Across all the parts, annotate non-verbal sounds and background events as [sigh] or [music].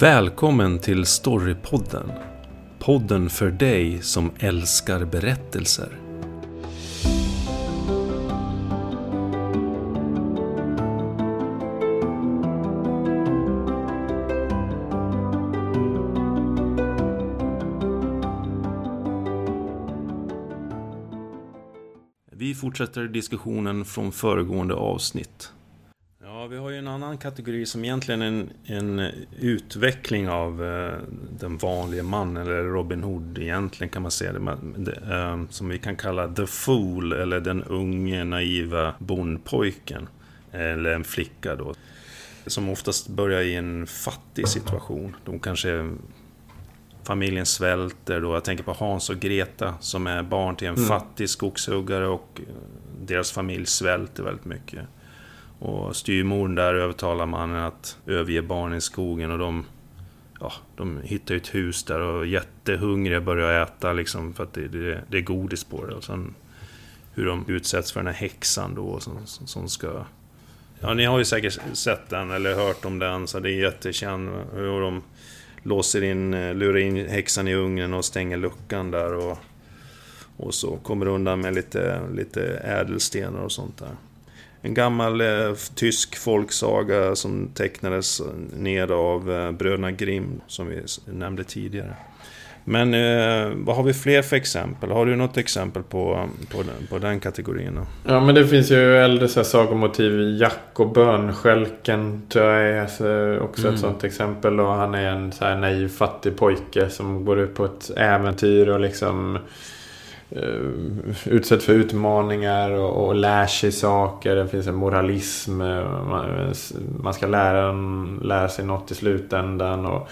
Välkommen till Storypodden. Podden för dig som älskar berättelser. Vi fortsätter diskussionen från föregående avsnitt. Ja, vi har ju en annan kategori som egentligen är en, en utveckling av eh, den vanliga mannen, eller Robin Hood egentligen kan man säga det, det eh, som vi kan kalla The Fool, eller den unge naiva bondpojken. Eller en flicka då. Som oftast börjar i en fattig situation. De kanske familjen svälter då. Jag tänker på Hans och Greta som är barn till en mm. fattig skogshuggare och deras familj svälter väldigt mycket. Och styrmorden där övertalar mannen att överge barnen i skogen och de, ja, de hittar ett hus där och jättehungriga börjar äta liksom för att det, det, det är godis på det. Och sen hur de utsätts för den här häxan då som, som ska... Ja, ni har ju säkert sett den eller hört om den, så det är jättekänd. Hur de låser in, eh, lurar in häxan i ugnen och stänger luckan där och, och så kommer undan med lite, lite ädelstenar och sånt där en gammal eh, tysk folksaga som tecknades ner av eh, bröderna Grimm, som vi nämnde tidigare. Men eh, vad har vi fler för exempel? Har du något exempel på, på, den, på den kategorin? Då? Ja, men det finns ju äldre så här, sagomotiv. Jack och bönskälken tror jag är alltså, också mm. ett sånt exempel. Och han är en så här naiv fattig pojke som går ut på ett äventyr och liksom Eh, utsätts för utmaningar och, och lär sig saker. Det finns en moralism. Eh, man, man ska lära, lära sig något i slutändan. Och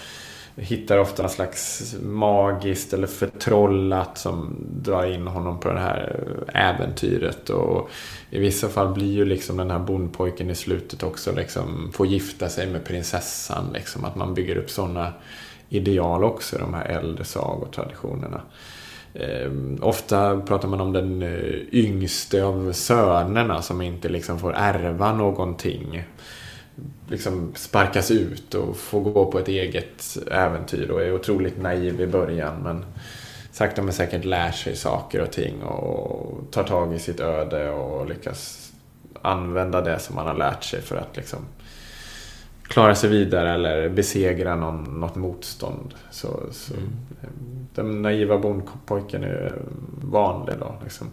hittar ofta något slags magiskt eller förtrollat som drar in honom på det här äventyret. Och i vissa fall blir ju liksom den här bondpojken i slutet också liksom får gifta sig med prinsessan. Liksom, att man bygger upp sådana ideal också, de här äldre sagotraditionerna. Eh, ofta pratar man om den eh, yngste av sönerna som inte liksom får ärva någonting. Liksom sparkas ut och får gå på ett eget äventyr och är otroligt naiv i början. Men sakta men säkert lär sig saker och ting och tar tag i sitt öde och lyckas använda det som man har lärt sig för att liksom klara sig vidare eller besegra någon, något motstånd. Så, så mm. Den naiva bondpojken är vanlig då. Liksom.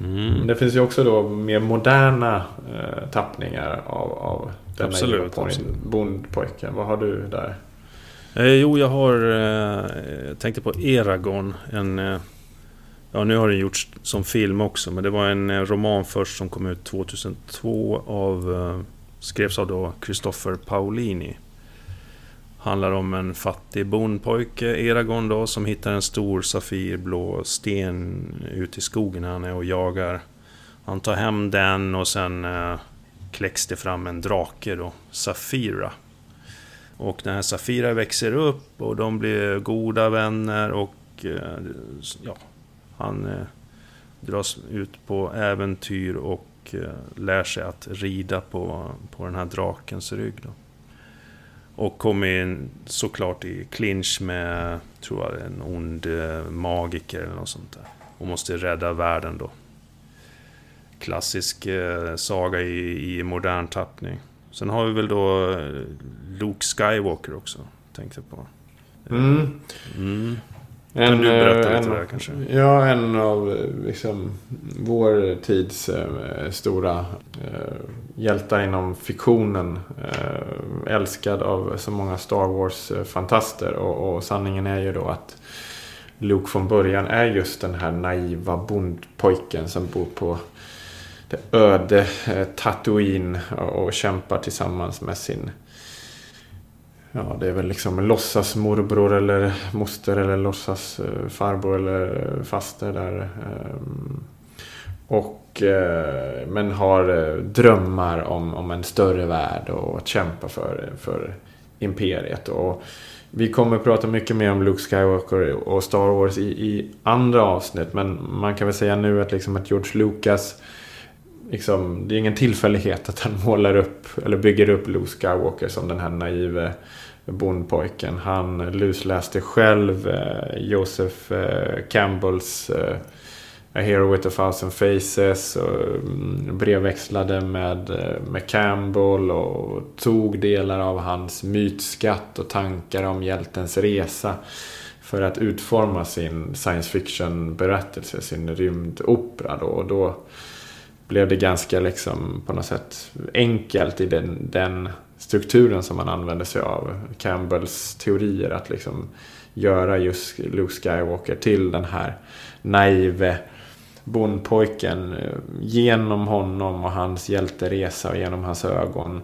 Mm. Det finns ju också då mer moderna eh, tappningar av, av den absolut, naiva bondpojken. Vad har du där? Eh, jo, jag har... Eh, tänkte på Eragon. En, eh, ja, nu har den gjorts som film också, men det var en eh, roman först som kom ut 2002 av eh, Skrevs av då Christopher Paolini. Handlar om en fattig bondpojke, Eragon då, som hittar en stor safirblå sten ute i skogen när han är och jagar. Han tar hem den och sen eh, kläcks det fram en drake då, Safira. Och den här Safira växer upp och de blir goda vänner och eh, ja, han eh, dras ut på äventyr och Eh, lär sig att rida på, på den här drakens rygg. Då. Och kommer in såklart i clinch med, tror jag, en ond eh, magiker eller något sånt där. Och måste rädda världen då. Klassisk eh, saga i, i modern tappning. Sen har vi väl då Luke Skywalker också, tänkte jag på. Mm. Mm. En, kan du berätta lite en, där kanske? Ja, en av liksom, vår tids eh, stora eh, hjältar inom fiktionen. Eh, älskad av så många Star Wars-fantaster. Och, och, sanningen är ju då att Luke från början är just den här naiva bondpojken som bor på det öde eh, Tatooine och, och kämpar tillsammans med sin Ja, det är väl liksom låtsas morbror eller moster eller låtsas eh, farbror eller eh, faster där. Ehm, och, eh, men har drömmar om, om en större värld och att kämpa för, för imperiet. Och vi kommer att prata mycket mer om Luke Skywalker och Star Wars i, i andra avsnitt. Men man kan väl säga nu att, liksom att George Lucas Liksom, det är ingen tillfällighet att han målar upp eller bygger upp Luke Skywalker som den här naive bondpojken. Han lusläste själv eh, Joseph eh, Campbells eh, A Hero with a thousand faces och mm, brevväxlade med, eh, med Campbell och tog delar av hans mytskatt och tankar om hjältens resa för att utforma sin science fiction-berättelse, sin rymdopera. Då. Och då blev det ganska liksom på något sätt enkelt i den, den strukturen som man använder sig av. Campbells teorier att liksom göra just Luke Skywalker till den här naive bondpojken. Eh, genom honom och hans hjälteresa och genom hans ögon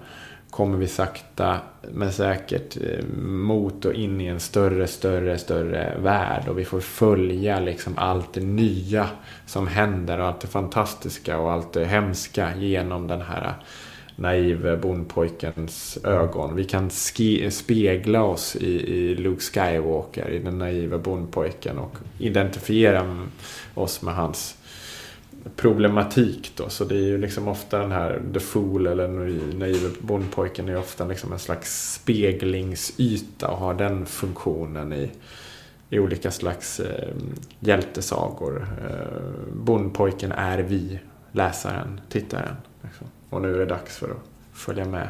kommer vi sakta men säkert eh, mot och in i en större, större, större värld. Och vi får följa liksom allt det nya som händer och allt det fantastiska och allt det hemska genom den här naive bondpojkens ögon. Vi kan spegla oss i, i Luke Skywalker, i den naiva bondpojken och identifiera oss med hans problematik då. Så det är ju liksom ofta den här The Fool eller naive bondpojken är ofta liksom en slags speglingsyta och har den funktionen i, i olika slags eh, hjältesagor. Eh, bondpojken är vi, läsaren, tittaren. Liksom. Och nu är det dags för att följa med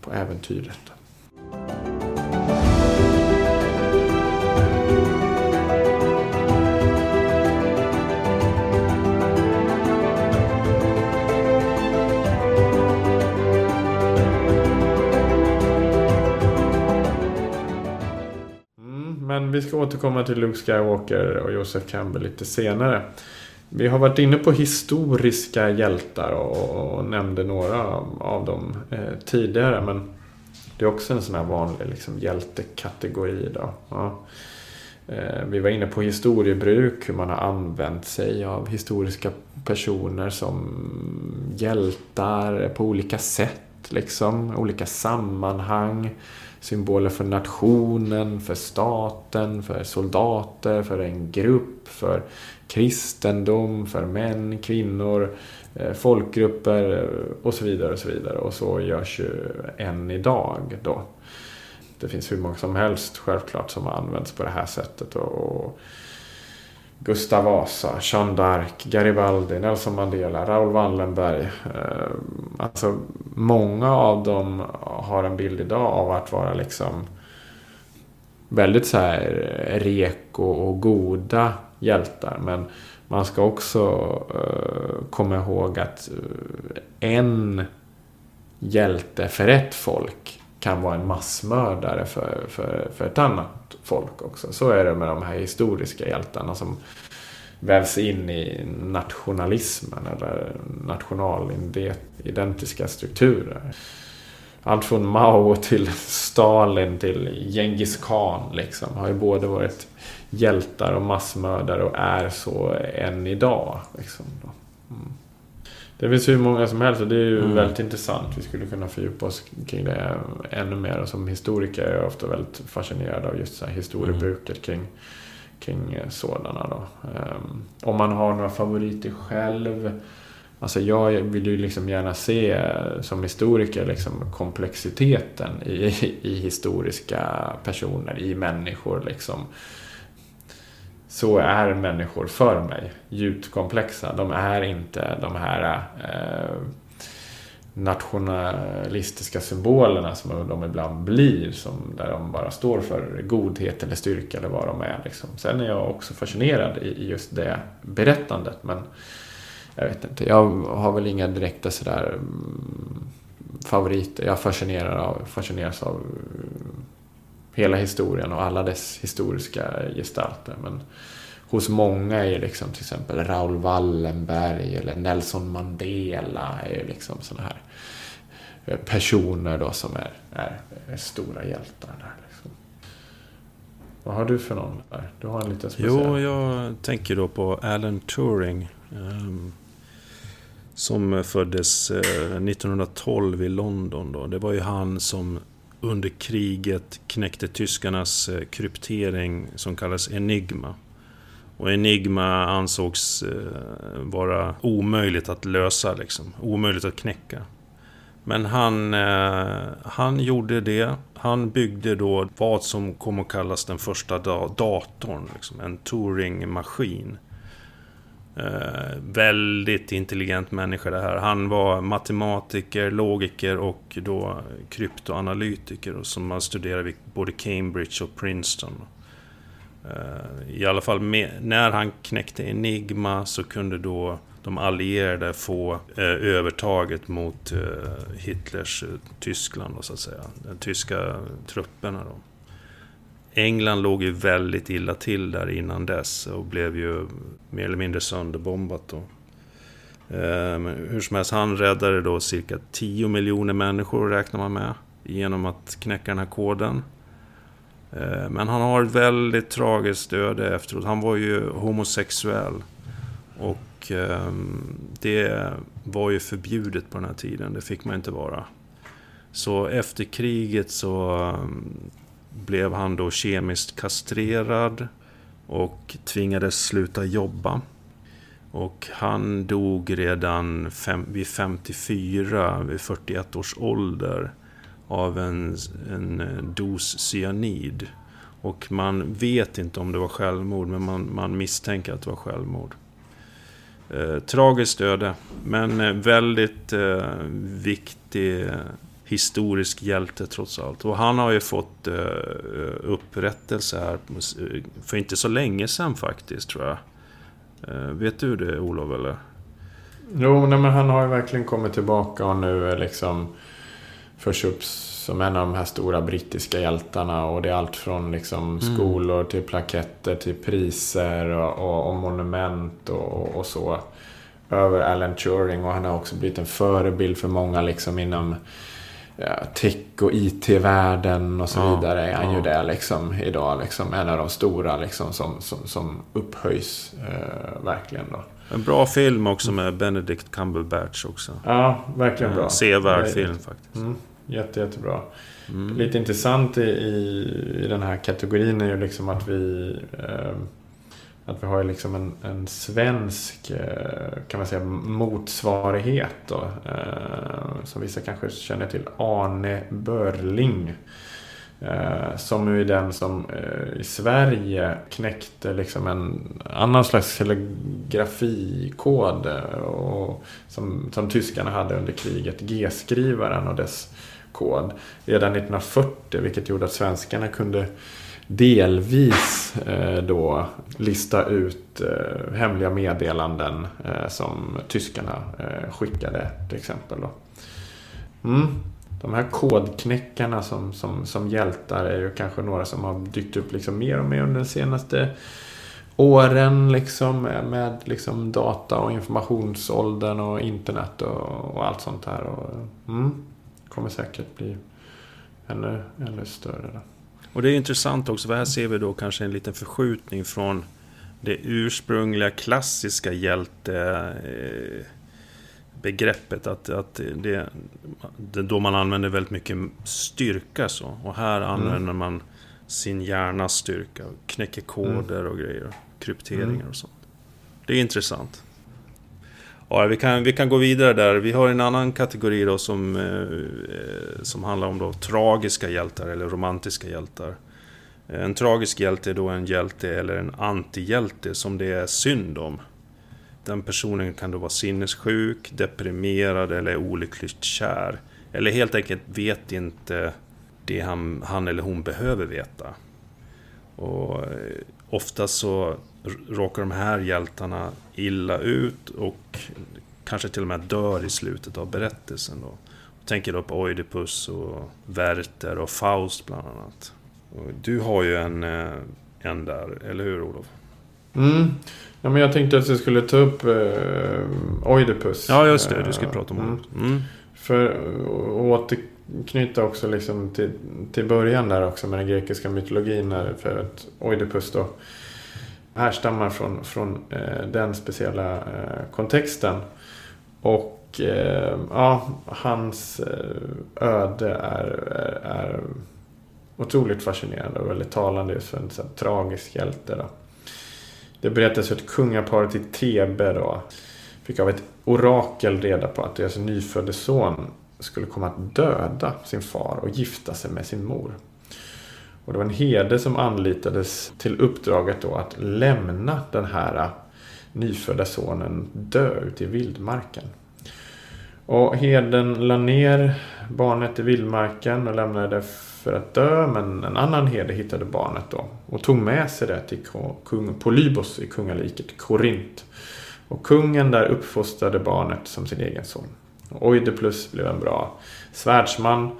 på äventyret. Mm, men vi ska återkomma till Luke Skywalker och Joseph Campbell lite senare. Vi har varit inne på historiska hjältar och, och nämnde några av dem eh, tidigare. Men det är också en sån här vanlig liksom, hjältekategori. Då. Ja. Eh, vi var inne på historiebruk, hur man har använt sig av historiska personer som hjältar på olika sätt. Liksom, olika sammanhang symboler för nationen, för staten, för soldater, för en grupp, för kristendom, för män, kvinnor, eh, folkgrupper eh, och så vidare. Och så vidare. Och så görs ju än idag då. Det finns hur många som helst självklart som har använts på det här sättet. Och Gustav Vasa, Jeanne d'Arc, Garibaldi, Nelson Mandela, Raoul Wallenberg. Eh, alltså många av dem har en bild idag av att vara liksom väldigt så här reko och goda hjältar. Men man ska också eh, komma ihåg att eh, en hjälte för ett folk kan vara en massmördare för, för, för ett annat folk också. Så är det med de här historiska hjältarna som vävs in i nationalismen eller nationalidentiska strukturer. Allt från Mao till Stalin till Genghis khan liksom, har ju både varit hjältar och massmördare och är så än idag. Liksom. Mm. Det finns hur många som helst och det är ju mm. väldigt intressant. Vi skulle kunna fördjupa oss kring det ännu mer. Och som historiker är jag ofta väldigt fascinerad av just så här historiebruket mm. kring, kring sådana. Då. Um, om man har några favoriter själv. Alltså jag vill ju liksom gärna se som historiker liksom komplexiteten i, i historiska personer, i människor. Liksom så är människor för mig. Djupt komplexa. De är inte de här eh, nationalistiska symbolerna som de ibland blir. Som, där de bara står för godhet eller styrka eller vad de är. Liksom. Sen är jag också fascinerad i just det berättandet. Men jag vet inte, jag har väl inga direkta sådär mm, favoriter. Jag fascinerar av, fascineras av mm, hela historien och alla dess historiska gestalter. Men hos många är liksom till exempel Raoul Wallenberg eller Nelson Mandela är liksom sådana här eh, personer då som är, är, är stora hjältar. Där liksom. Vad har du för någon där? Du har en liten speciell. Jo, jag tänker då på Alan Turing. Um, som föddes 1912 eh, i London. Då. Det var ju han som under kriget knäckte tyskarnas eh, kryptering som kallas Enigma. Och Enigma ansågs eh, vara omöjligt att lösa, liksom. omöjligt att knäcka. Men han, eh, han gjorde det. han byggde då vad som kom att kallas den första datorn. Liksom, en Turing-maskin. Eh, väldigt intelligent människa det här. Han var matematiker, logiker och då kryptoanalytiker som man studerade vid både Cambridge och Princeton. Eh, I alla fall med, när han knäckte Enigma så kunde då de allierade få eh, övertaget mot eh, Hitlers eh, Tyskland, då, så att säga. De tyska trupperna. Då. England låg ju väldigt illa till där innan dess och blev ju mer eller mindre sönderbombat då. Eh, men hur som helst, han räddade då cirka 10 miljoner människor räknar man med genom att knäcka den här koden. Eh, men han har ett väldigt tragiskt öde efteråt. Han var ju homosexuell. Och ehm, det var ju förbjudet på den här tiden. Det fick man inte vara. Så efter kriget så ehm, blev han då kemiskt kastrerad och tvingades sluta jobba. Och han dog redan fem, vid 54, vid 41 års ålder av en, en eh, dos cyanid. Och man vet inte om det var självmord, men man, man misstänker att det var självmord. Eh, tragiskt öde, men eh, väldigt eh, viktig historisk hjälte trots allt. Och han har ju fått eh, upprättelse här för inte så länge sedan faktiskt, tror jag. Eh, vet du det, Olof, eller? Jo, nej, men han har ju verkligen kommit tillbaka och nu är liksom förs upp som en av de här stora brittiska hjältarna. Och det är allt från liksom mm. skolor mm. till plaketter till priser och, och, och monument och, och, så. Över Alan Turing och han har också blivit en förebild för många liksom inom tech och IT-världen och så ja, vidare är han ja. ju det liksom idag. Liksom, en av de stora liksom, som, som, som upphöjs eh, verkligen. Då. En bra film också med Benedict Cumberbatch också. Ja, verkligen bra. Sevärd film faktiskt. Mm, jätte, jättebra. Mm. Lite intressant i, i, den här kategorin är ju liksom att vi eh, att vi har liksom en, en svensk eh, kan man säga, motsvarighet då, eh, som vissa kanske känner till, Arne Börling. Eh, som är den som eh, i Sverige knäckte liksom en annan slags telegrafikod eh, och som, som tyskarna hade under kriget, G-skrivaren och dess kod, redan 1940, vilket gjorde att svenskarna kunde delvis eh, då lista ut eh, hemliga meddelanden eh, som tyskarna eh, skickade till exempel. Då. Mm. De här kodknäckarna som, som, som hjältar är ju kanske några som har dykt upp liksom mer och mer under de senaste åren liksom med liksom data och informationsåldern och internet och, och allt sånt här. Och, mm, kommer säkert bli ännu, ännu större. Då. Och det är intressant också, för här ser vi då kanske en liten förskjutning från det ursprungliga klassiska hjältebegreppet. Att, att det, då man använder väldigt mycket styrka så. Och här mm. använder man sin hjärnas styrka. Knäcker koder mm. och grejer. Krypteringar mm. och sånt. Det är intressant. Ja, vi kan, vi kan gå vidare där. Vi har en annan kategori då som, eh, eh som handlar om då tragiska hjältar eller romantiska hjältar. Eh, en tragisk hjälte är då en hjälte eller en antihjälte som det är synd om. Den personen kan då vara sinnessjuk, deprimerad eller olyckligt kär. Eller helt enkelt vet inte det han, han eller hon behöver veta. Och eh, ofta så råkar de här hjältarna illa ut och kanske till och med dör i slutet av berättelsen. Då. Jag tänker då på Oidipus och Werther och Faust bland annat. Du har ju en, eh, en där, eller hur Olof? Mm. Ja, men jag tänkte att jag skulle ta upp eh, Oidipus. Ja, just det. Du skulle prata om mm. Oidipus. Mm. För att återknyta också liksom till, till början där också med den grekiska mytologin. För att Oidipus då härstammar från, från eh, den speciella eh, kontexten. Och eh, ja, hans eh, öde är, är, är otroligt fascinerande och väldigt talande just för en så här, tragisk hjälte. Då. Det berättas att kungaparet i Thebe då fick av ett orakel reda på att deras nyfödde son skulle komma att döda sin far och gifta sig med sin mor. Och det var en herde som anlitades till uppdraget då att lämna den här äh, nyfödda sonen dö ute i vildmarken. Och herden la ner barnet i vildmarken och lämnade det för att dö. Men en annan herde hittade barnet då och tog med sig det till kung Polybos i kungaliket Korint. Och kungen där uppfostrade barnet som sin egen son. Oideplus blev en bra svärdsman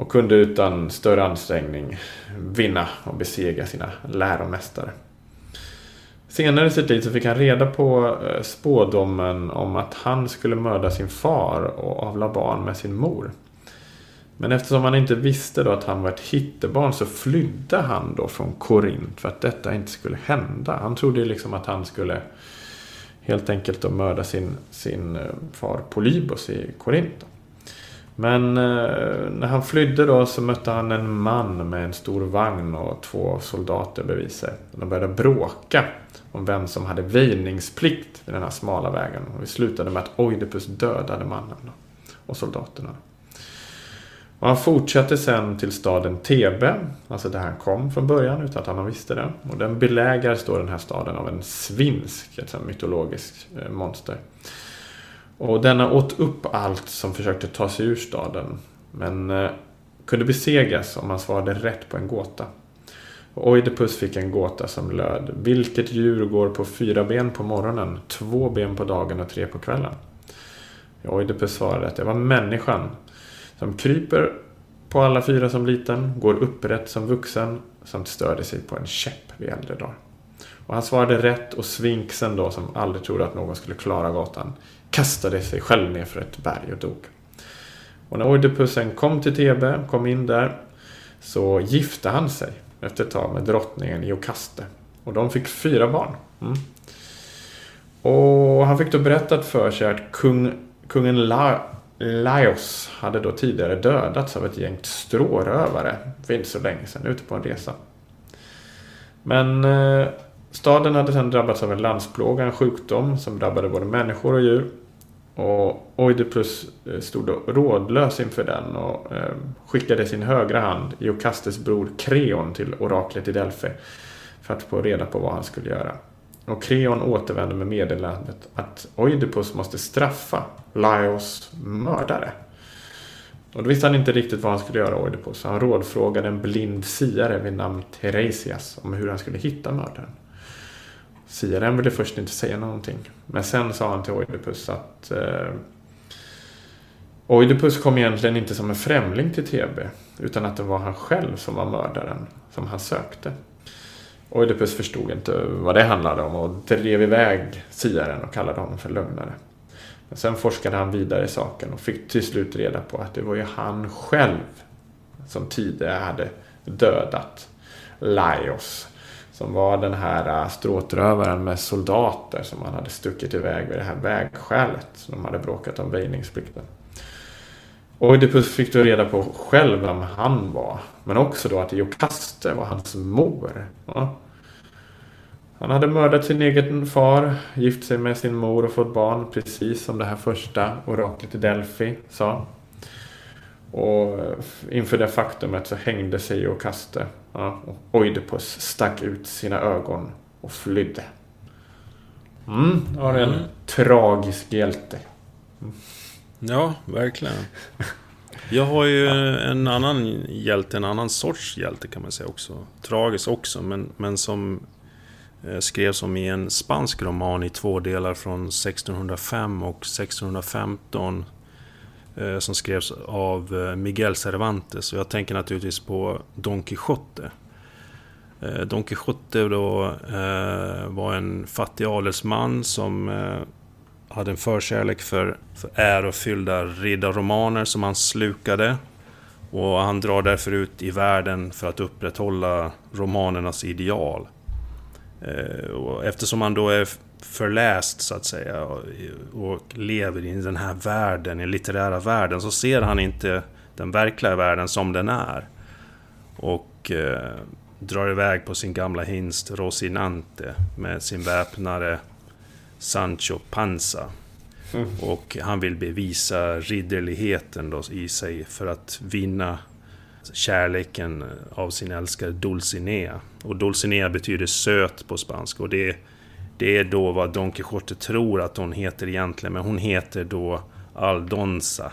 och kunde utan större ansträngning vinna och besegra sina läromästare. Senare i sitt liv så fick han reda på eh, spådomen om att han skulle mörda sin far och avla barn med sin mor. Men eftersom han inte visste då att han var ett hittebarn så flydde han då från Korint för att detta inte skulle hända. Han trodde liksom att han skulle helt enkelt då mörda sin, sin eh, far Polybos i Korint. Men eh, när han flydde då så mötte han en man med en stor vagn och två soldater bredvid sig. De började bråka om vem som hade väjningsplikt i den här smala vägen. Och det slutade med att Oidipus dödade mannen och soldaterna. Och han fortsatte sen till staden Thebe, alltså där han kom från början utan att han visste det. Och den belägars då den här staden av en svinsk, ett mytologiskt eh, monster. Och denna åt upp allt som försökte ta sig ur staden. Men eh, kunde besegras om man svarade rätt på en gåta. Och Oidipus fick en gåta som löd. Vilket djur går på fyra ben på morgonen, två ben på dagen och tre på kvällen? Oidipus svarade att det var människan. Som kryper på alla fyra som liten, går upprätt som vuxen samt störde sig på en käpp vid äldre dagar. Och han svarade rätt och svinksen då, som aldrig trodde att någon skulle klara gatan, kastade sig själv ner för ett berg och dog. Och när Oidipusen kom till Thebe, kom in där, så gifte han sig efter ett tag med drottningen Iokaste. Och de fick fyra barn. Mm. Och han fick då berättat för sig att kung, kungen La, Laios hade då tidigare dödats av ett gäng strårövare för inte så länge sedan, ute på en resa. Men eh, staden hade sedan drabbats av en landsplåga, en sjukdom som drabbade både människor och djur. Och Oidipus eh, stod då rådlös inför den och eh, skickade sin högra hand, Iokastes bror Kreon, till oraklet i Delphi för att få reda på vad han skulle göra. Och Kreon återvände med meddelandet att Oidipus måste straffa Laios mördare. Och då visste han inte riktigt vad han skulle göra Oidipus. Han rådfrågade en blind siare vid namn Teresias om hur han skulle hitta mördaren. Siaren ville först inte säga någonting. Men sen sa han till Oidipus att eh, Oidipus kom egentligen inte som en främling till TB. Utan att det var han själv som var mördaren som han sökte. Oidipus förstod inte vad det handlade om och drev iväg siaren och kallade honom för lögnare. Men sen forskade han vidare i saken och fick till slut reda på att det var ju han själv som tidigare hade dödat Laios som var den här äh, stråtrövaren med soldater som han hade stuckit iväg vid det här vägskälet. Som de hade bråkat om väjningsplikten. Oidipus fick då reda på själv vem han var. Men också då att Iokaste var hans mor. Ja. Han hade mördat sin egen far, gift sig med sin mor och fått barn. Precis som det här första oraklet i Delphi sa. Och eh, inför det faktumet så hängde sig Iokaste Ja, och Oidipus stack ut sina ögon och flydde. Mm, har en mm. tragisk hjälte. Mm. Ja, verkligen. Jag har ju en annan hjälte, en annan sorts hjälte kan man säga också. Tragisk också, men, men som eh, skrevs om i en spansk roman i två delar från 1605 och 1615 Eh, Eh, som skrevs av eh, Miguel Cervantes. Och jag tänker naturligtvis på Don Quijote. Eh, Don Quijote då var en fattig adelsman som hade en förkärlek för, för ärofyllda riddarromaner som han slukade. Och han drar därför ut i världen för att upprätthålla romanernas ideal. Och eftersom han då är förläst så att säga och, lever i den här världen, i litterära världen, så ser han inte den verkliga världen som den är. Och eh, drar iväg på sin gamla hingst Rosinante med sin väpnare Sancho Panza. Mm. Och han vill bevisa ridderligheten då i sig för att vinna kärleken av sin älskade Dulcinea. Och Dulcinea betyder söt på spanska och det, det är då vad Don Quijote tror att hon heter egentligen, men hon heter då Aldonza.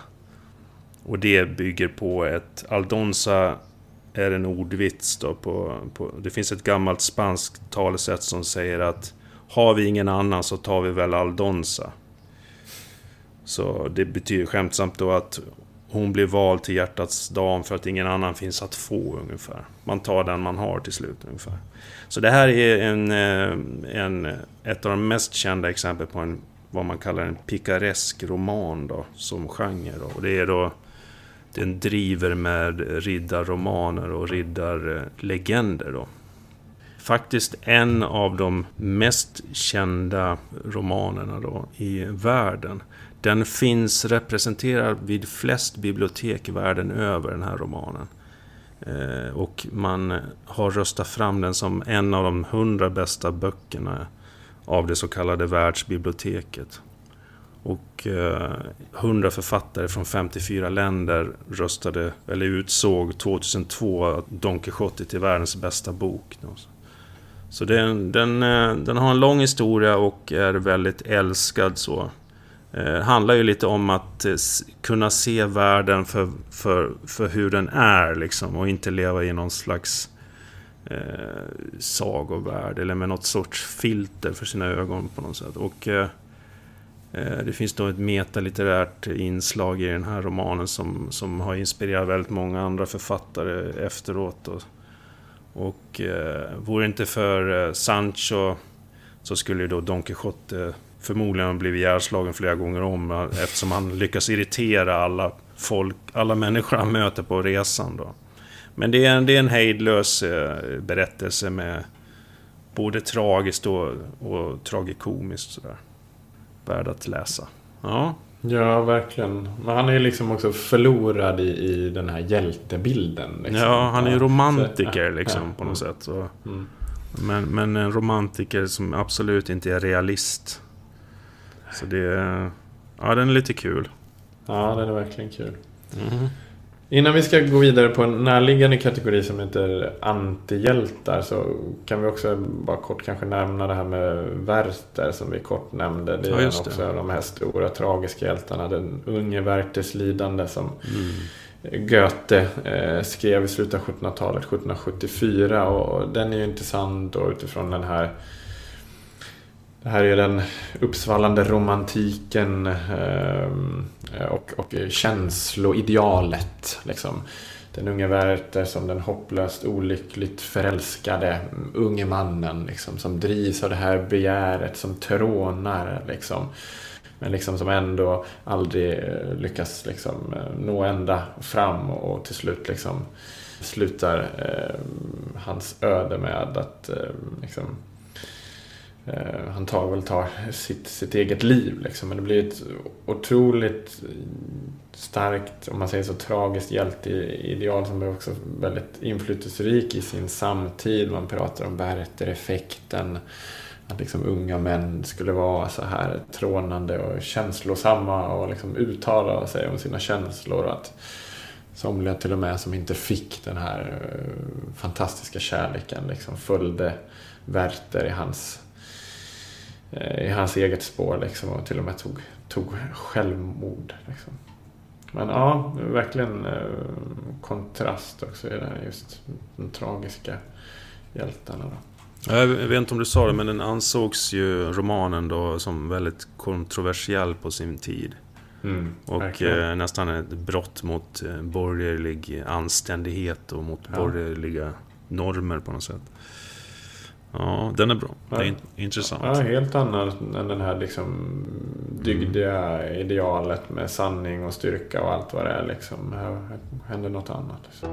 Och det bygger på ett... Aldonza är en ordvits då på, på... Det finns ett gammalt spanskt talesätt som säger att har vi ingen annan så tar vi väl Aldonza. Så det betyder skämtsamt då att hon blir vald till hjärtats dam för att ingen annan finns att få ungefär. Man tar den man har till slut ungefär. Så det här är en, eh, en, ett av de mest kända exemplen på en, vad man kallar en pikaresk roman då, som genre. Då. Och det är då den driver med riddarromaner och riddarlegender då. Faktiskt en av de mest kända romanerna då i världen. Den finns representerad vid flest bibliotek världen över, den här romanen. Eh, och man har röstat fram den som en av de hundra bästa böckerna av det så kallade världsbiblioteket. Och eh, hundra författare från 54 länder röstade, eller utsåg 2002 Don Quijote till världens bästa bok. Så den, den, eh, den har en lång historia och är väldigt älskad så. Eh, handlar ju lite om att eh, kunna se världen för, för, för hur den är liksom och inte leva i någon slags eh, sagovärld eller med något sorts filter för sina ögon på något sätt. Och eh, eh, det finns då ett metalitterärt inslag i den här romanen som, som har inspirerat väldigt många andra författare efteråt. Och, och eh, vore det inte för eh, Sancho så skulle ju då Don Quijote förmodligen ha blivit ihjälslagen flera gånger om eftersom han lyckas irritera alla, folk, alla människor han möter på resan. Då. Men det är, en, det är en hejdlös eh, berättelse med både tragiskt och, och tragikomiskt. Sådär värd att läsa. Ja. Ja, verkligen. Men han är liksom också förlorad i, i den här hjältebilden. Liksom. Ja, han är ju romantiker liksom ja, på något mm. sätt. Så. Mm. Men, men en romantiker som absolut inte är realist. Så det... Ja, den är lite kul. Ja, den är verkligen kul. Mm. Innan vi ska gå vidare på en närliggande kategori som heter antihjältar så kan vi också bara kort kanske nämna det här med Werther som vi kort nämnde. Det är ja, också det. de här stora tragiska hjältarna. Den unge Werthers lidande som mm. Goethe eh, skrev i slutet av 1700-talet, 1774. Och den är ju intressant då utifrån den här det här är den uppsvallande romantiken eh, och, och känsloidealet. Liksom. Den unge Werther som den hopplöst olyckligt förälskade unge mannen liksom, som drivs av det här begäret som trånar. Liksom. Men liksom som ändå aldrig eh, lyckas liksom, eh, nå ända fram och till slut liksom, slutar eh, hans öde med att eh, liksom, Eh, han tar väl tar sitt, sitt eget liv liksom. Men det blir ett otroligt starkt, om man säger så, tragiskt hjälteideal som är också väldigt inflytelserik i sin samtid. Man pratar om Werther-effekten. Att liksom unga män skulle vara så här trånande och känslosamma och liksom uttala sig om sina känslor. Att somliga till och med som inte fick den här eh, fantastiska kärleken liksom följde Werther i hans i hans eget spår liksom, och till och med tog, tog självmord. Liksom. Men ja, verkligen eh, kontrast också i det här just de tragiska hjältarna. Då. Jag vet inte om du sa det, men den ansågs ju romanen då som väldigt kontroversiell på sin tid. Mm, och eh, nästan ett brott mot eh, borgerlig anständighet och mot ja. borgerliga normer på något sätt. Ja, den är bra. Ja. Det är intressant. Ja, helt annat än den här liksom dygdiga mm. idealet med sanning och styrka och allt vad det är. Liksom. Här händer något annat. Liksom.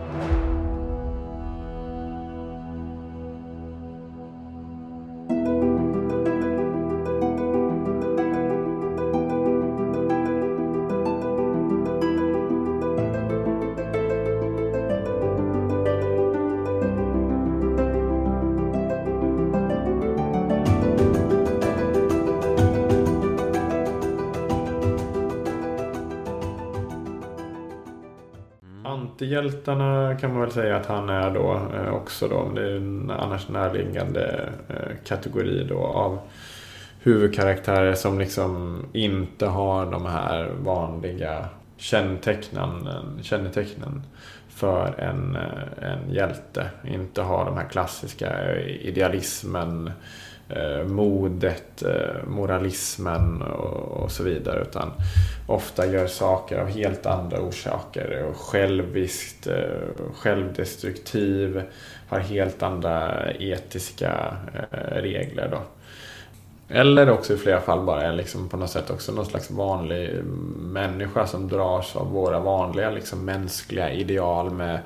Antihjältarna kan man väl säga att han är då eh, också då. Det är en annars närliggande eh, kategori då av huvudkaraktärer som liksom inte har de här vanliga kännetecknen, kännetecknen för en, eh, en hjälte. Inte har de här klassiska eh, idealismen, eh, Eh, modet, eh, moralismen och, så vidare. Utan ofta gör saker av helt andra orsaker. Själviskt, eh, självdestruktiv, har helt andra etiska regler. Då. Eller också i flera fall bara är liksom på något sätt också någon slags vanlig människa som dras av våra vanliga liksom mänskliga ideal med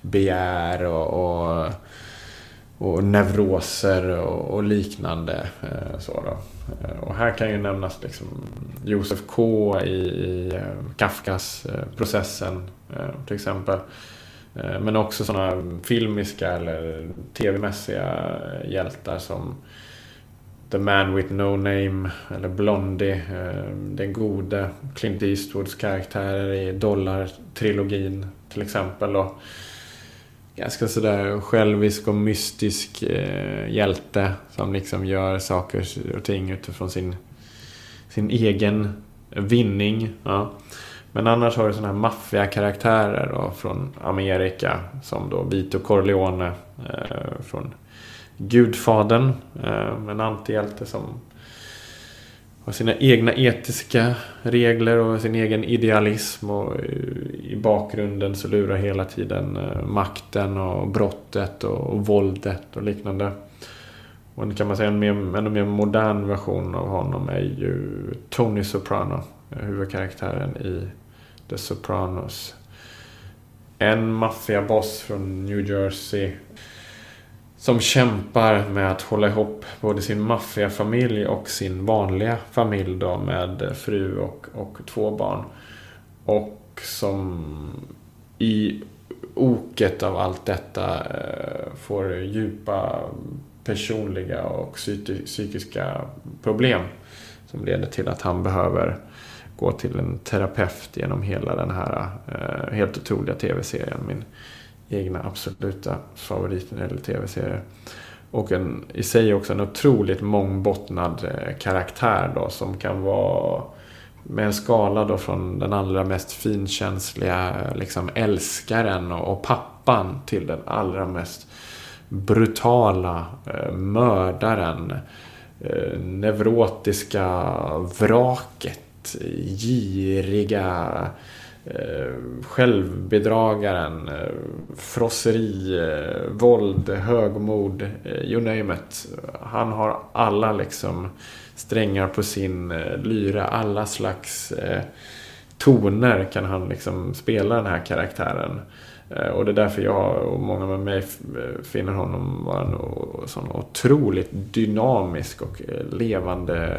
begär och, och, och neuroser och, och liknande. Eh, så då. Eh, och här kan ju nämnas liksom Josef K i, i eh, Kafkas eh, processen till exempel. Men också sådana filmiska eller tv-mässiga hjältar som The Man With No Name eller Blondie. Den gode Clint Eastwoods karaktärer i Dollar-trilogin till exempel. Och ganska sådär självisk och mystisk eh, hjälte som liksom gör saker och ting utifrån sin, sin egen vinning. Ja. Men annars har du sådana här maffiakaraktärer då från Amerika som då Vito Corleone eh, från Gudfadern. Eh, en antihjälte som har sina egna etiska regler och sin egen idealism. Och I bakgrunden så lurar hela tiden eh, makten och brottet och, våldet och liknande. Och kan man säga en mer, ännu mer modern version av honom är ju Tony Soprano. Eh, huvudkaraktären i The Sopranos. En maffiaboss från New Jersey som kämpar med att hålla ihop både sin maffiafamilj och sin vanliga familj då med fru och, och två barn. Och som i oket av allt detta eh, får djupa personliga och psykiska problem. Som leder till att han behöver gå till en terapeut genom hela den här eh, helt otroliga tv-serien. Min egna absoluta favoriter när det gäller tv-serier. Och en, i sig också en otroligt mångbottnad eh, karaktär då som kan vara med en skala då från den allra mest finkänsliga liksom älskaren och pappan till den allra mest brutala eh, mördaren. Eh, neurotiska vraket. Giriga eh, självbedragaren, eh, frosseri, eh, våld, högmod, eh, you name it. Han har alla liksom strängar på sin eh, lyra, alla slags eh, toner kan han liksom spela den här karaktären. Eh, och det är därför jag och många med mig eh, finner honom vara en sån otroligt dynamisk och eh, levande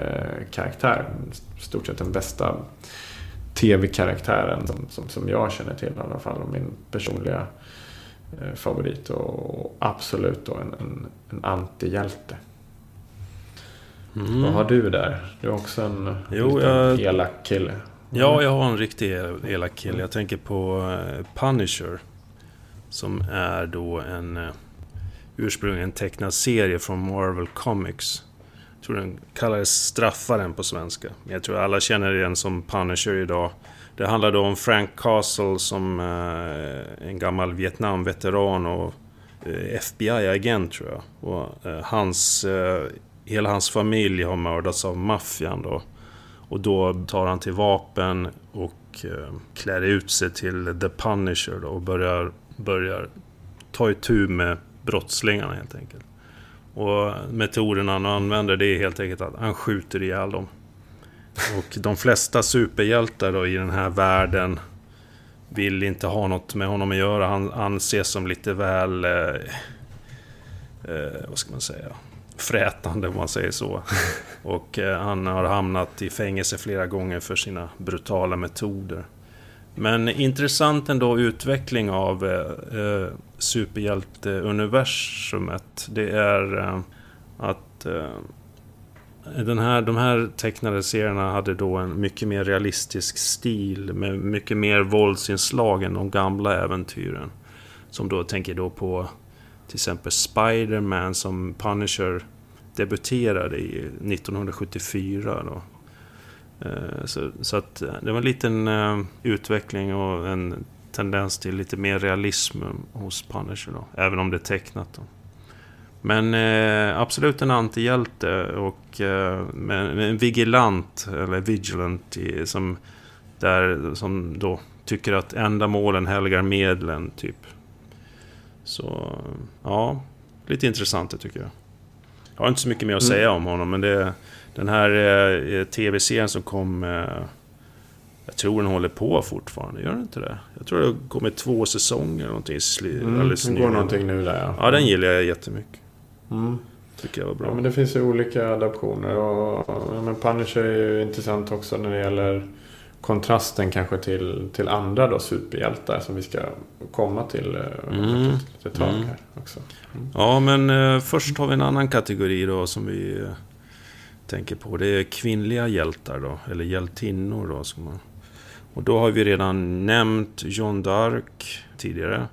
karaktär. Stort sett den bästa tv-karaktären som, som, som, jag känner till i alla fall. Och min personliga eh, favorit och absolut då en, en, en antihjälte. Mm. Vad har du där? Du är också en jo, jag... elak kille. Ja, jag har en riktig elak kille. Jag tänker på eh, Punisher. Som är då en uh, ursprungligen tecknad serie från Marvel Comics tror den kallades Straffaren på svenska. Men jag tror alla känner igen som Punisher idag. Det handlade om Frank Castle som eh, en gammal Vietnamveteran och eh, FBI-agent tror jag. Och eh, hans, eh, hela hans familj har mördats av maffian då. Och då tar han till vapen och eh, klär ut sig till The Punisher då och börjar, börjar ta itu med brottslingarna helt enkelt. Och metoden han använder det är helt enkelt att han skjuter ihjäl dem. Och de flesta superhjältar då i den här världen vill inte ha något med honom att göra. Han anses som lite väl... Eh, eh, vad ska man säga? Frätande om man säger så. [laughs] Och eh, han har hamnat i fängelse flera gånger för sina brutala metoder. Men intressant ändå utveckling av eh, eh superhjälteuniversumet. Det är eh, att eh, den här, de här tecknade serierna hade då en mycket mer realistisk stil med mycket mer våldsinslag än de gamla äventyren. Som då tänker då på till exempel Spider-Man som Punisher debuterade i 1974. Då. Eh, så, så att det var en liten utveckling och en tendens till lite mer realism hos Punisher då. Även om det är tecknat då. Men eh, absolut en antihjälte och eh, en vigilant, eller vigilant, som, där, som då tycker att ändamålen helgar medlen, typ. Så, ja, lite intressant det tycker jag. Jag har inte så mycket mer att mm. säga om honom, men det, den här eh, tv-serien som kom... Jag tror den håller på fortfarande, gör den inte det? Jag tror det har kommit två säsonger eller någonting. Mm, alldeles det går någonting nu där ja. Ja, den gillar jag jättemycket. Mm. Tycker jag var bra. Ja, men det finns ju olika adaptioner. Och, ja, men Punisher är ju intressant också när det gäller kontrasten kanske till, till andra då superhjältar som vi ska komma till eh, mm. ett tag mm. här också. Mm. Ja, men eh, först har vi en annan kategori då som vi eh, tänker på. Det är kvinnliga hjältar då, eller hjältinnor då. Som man, och då har vi redan nämnt John Dark tidigare.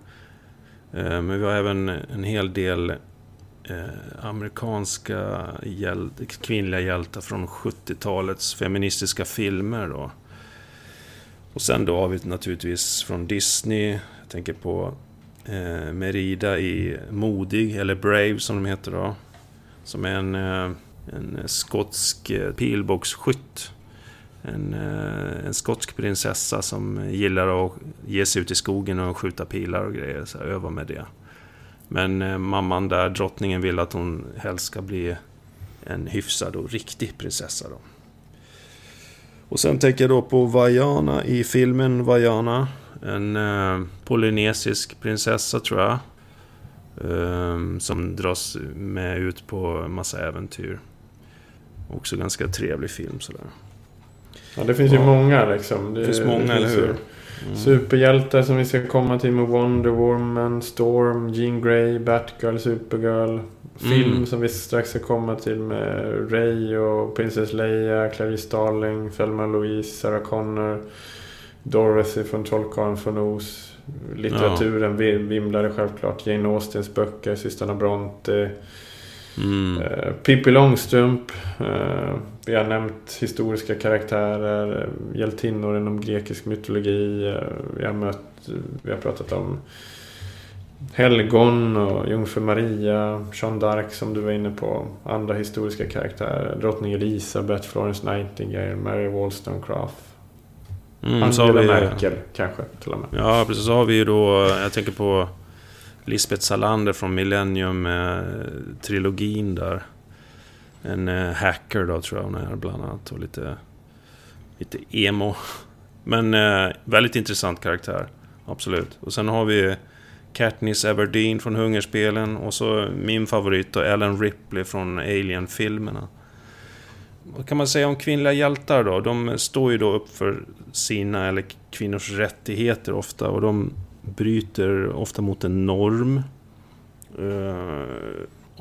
Eh, men vi har även en hel del eh, amerikanska hjäl kvinnliga hjältar från 70-talets feministiska filmer. Då. Och sen då har vi naturligtvis från Disney, jag tänker på eh, Merida i Modig, eller Brave som de heter då. Som är en, eh, en skotsk pilbågsskytt. En, eh, en skotsk prinsessa som gillar att ge sig ut i skogen och skjuta pilar och grejer, så här, öva med det. Men eh, mamman där, drottningen, vill att hon helst ska bli en hyfsad och riktig prinsessa då. Och sen tänker jag då på Vajana i filmen Vajana. En eh, polynesisk prinsessa tror jag. Eh, som dras med ut på massa äventyr. Också ganska trevlig film sådär. Ja, det finns ju många liksom. Det, det finns många, det eller hur? Mm. Superhjältar som vi ska komma till med Wonder Woman, Storm, Jean Grey, Batgirl, Supergirl. Film mm. som vi strax ska komma till med Ray och Princess Leia, Clarice Starling, Thelma Louise, Sarah Connor. Dorothy från Trollkarlen från Oz. Litteraturen ja. vimlade självklart. Jane Austens böcker, Systrarna Bronte. Mm. Uh, Pippi Långstrump. Uh, vi har nämnt historiska karaktärer, hjältinnor inom grekisk mytologi. Uh, vi, har mött, vi har pratat om helgon och jungfru Maria, Jeanne d'Arc som du var inne på. Andra historiska karaktärer. Drottning Elisabeth, Florence Nightingale, Mary Wollstonecraft. Mm, Angela vi, Merkel kanske till och med. Ja, precis. Så har vi ju då, jag tänker på Lisbeth Salander från Millennium-trilogin där. En eh, hacker då tror jag hon är bland annat. Och lite, lite emo. Men eh, väldigt intressant karaktär. Absolut. Och sen har vi Katniss Everdeen från Hungerspelen. Och så min favorit då, Ellen Ripley från Alien-filmerna. Vad kan man säga om kvinnliga hjältar då? De står ju då upp för sina, eller kvinnors rättigheter ofta. Och de bryter ofta mot en norm. Uh,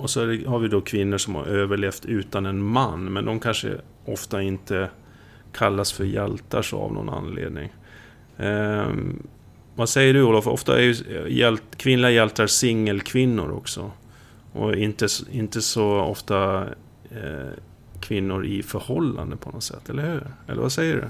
och så har vi då kvinnor som har överlevt utan en man, men de kanske ofta inte kallas för hjältar så av någon anledning. Uh, vad säger du Olof? Ofta är ju hjält, kvinnliga hjältar singelkvinnor också. Och inte, inte så ofta eh, kvinnor i förhållande på något sätt, eller hur? Eller vad säger du?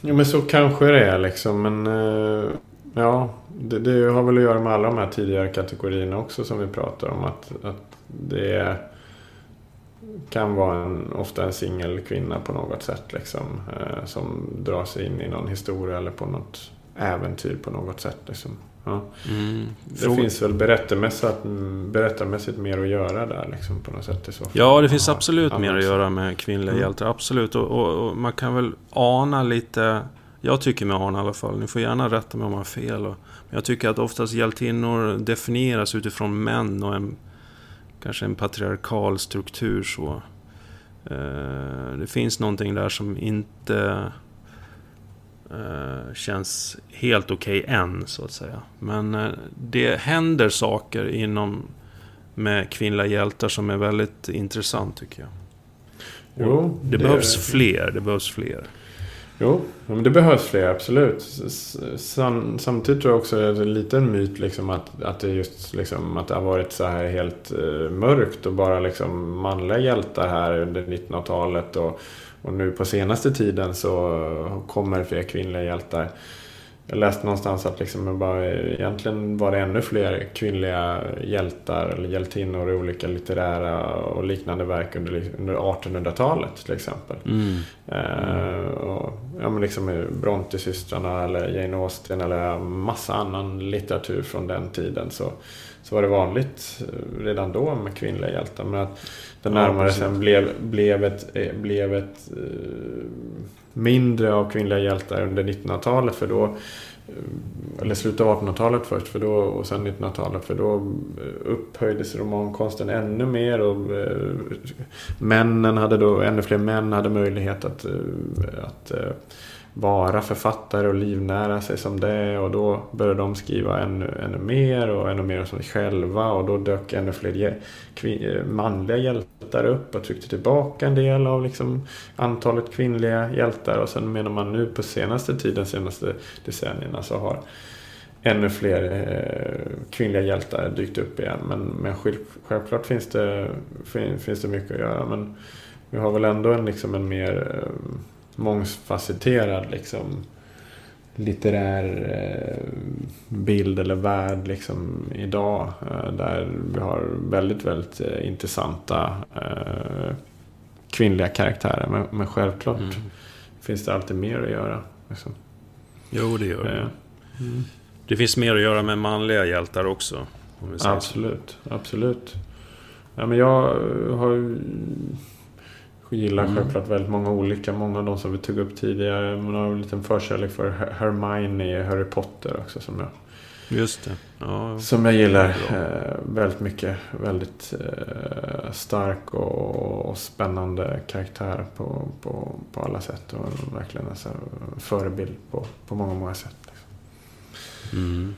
Jo men så kanske det är liksom. Men eh, ja, det, det, har väl att göra med alla de här tidigare kategorierna också som vi pratar om. Att, att det kan vara en, ofta en singelkvinna på något sätt. Liksom, eh, som drar sig in i någon historia eller på något äventyr på något sätt. Liksom. Ja. Mm. Det Fråga... finns väl berättarmässigt, berättarmässigt mer att göra där liksom, på något sätt. I så fall. Ja, det finns absolut ja, mer att göra med kvinnliga mm. hjältar. Absolut. Och, och, och, man kan väl ana lite... Jag tycker mig ana i alla fall. Ni får gärna rätta mig om jag har fel. Men jag tycker att oftast hjältinnor definieras utifrån män och en, kanske en patriarkal struktur. så. Eh, det finns någonting där som inte Uh, känns helt okej okay än, så att säga. Men uh, det händer saker inom med kvinnliga hjältar som är väldigt intressant, tycker jag. Jo, det, det behövs fler. Det behövs fler. Jo, men det behövs fler, absolut. Samtidigt tror jag också att det är lite en myt liksom att, att det just liksom att det har varit så här helt eh, mörkt och bara liksom manliga hjältar här under 1900-talet. Och, och nu på senaste tiden så kommer fler kvinnliga hjältar. Jag läste någonstans att liksom bara, egentligen var det ännu fler kvinnliga hjältar eller hjältinnor i olika litterära och liknande verk under, under 1800-talet till exempel. Mm. Mm. och, ja, men liksom Brontesystrarna eller Jane Austen eller massa annan litteratur från den tiden. Så, så var det vanligt redan då med kvinnliga hjältar. Men att det närmare ja, sen blev, blev ett, blev ett mindre av kvinnliga hjältar under 1900-talet. För då, eh, eller slutet av 1800-talet först för då, och sen 1900-talet. För då eh, upphöjdes romankonsten ännu mer. Och eh, männen hade då, ännu fler män hade möjlighet att, eh, att vara författare och livnära sig som det. Och då började de skriva ännu, ännu mer och ännu mer som sig själva. Och då dök ännu fler manliga hjältar upp och tryckte tillbaka en del av liksom antalet kvinnliga hjältar. Och sen menar man nu på senaste tiden, senaste decennierna så har ännu fler eh, kvinnliga hjältar dykt upp igen. Men, men självklart finns det, finns det mycket att göra. Men vi har väl ändå en, liksom en mer eh, mångfacetterad liksom, litterär eh, bild eller värld liksom, idag. Eh, där vi har väldigt, väldigt eh, intressanta kvinnliga karaktärer. Men, men självklart mm. finns det alltid mer att göra. Liksom. Jo, det gör det. Mm. Det finns mer att göra med manliga hjältar också. absolut, så. absolut. Ja, men jag har gillar mm. självklart väldigt många olika. Många av de som vi tog upp tidigare. Man har en liten förkärlek för Hermione i Harry Potter också. Som jag, Just det. Ja, som jag gillar eh, väldigt mycket. Väldigt eh, stark och, och, spännande karaktär på, på, på alla sätt. Och verkligen en förebild på, på många, många sätt. Liksom. Mm.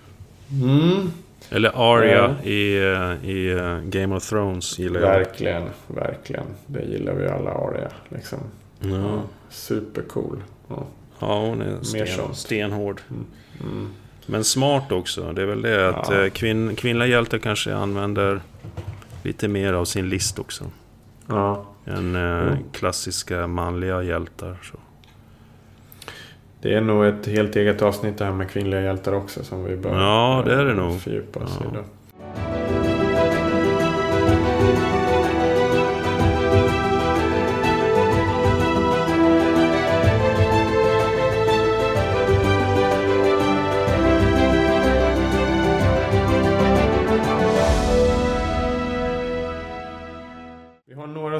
Mm. Eller Arya ja. i, eh, i eh, Game of Thrones gillar jag. Verkligen, verkligen. Det gillar vi alla Arya. Liksom. Ja. Ja, supercool. Ja. ja, hon är sten, stenhård. Mm. Mm. Men smart också. Det är väl det att ja. Eh, kvinn, kvinnliga hjältar kanske använder lite mer av sin list också. Ja. Än mm. klassiska manliga hjältar. Så. Det är nog ett helt eget avsnitt det här med kvinnliga hjältar också som vi bör ja, det är det nog. fördjupa oss ja. i. Då.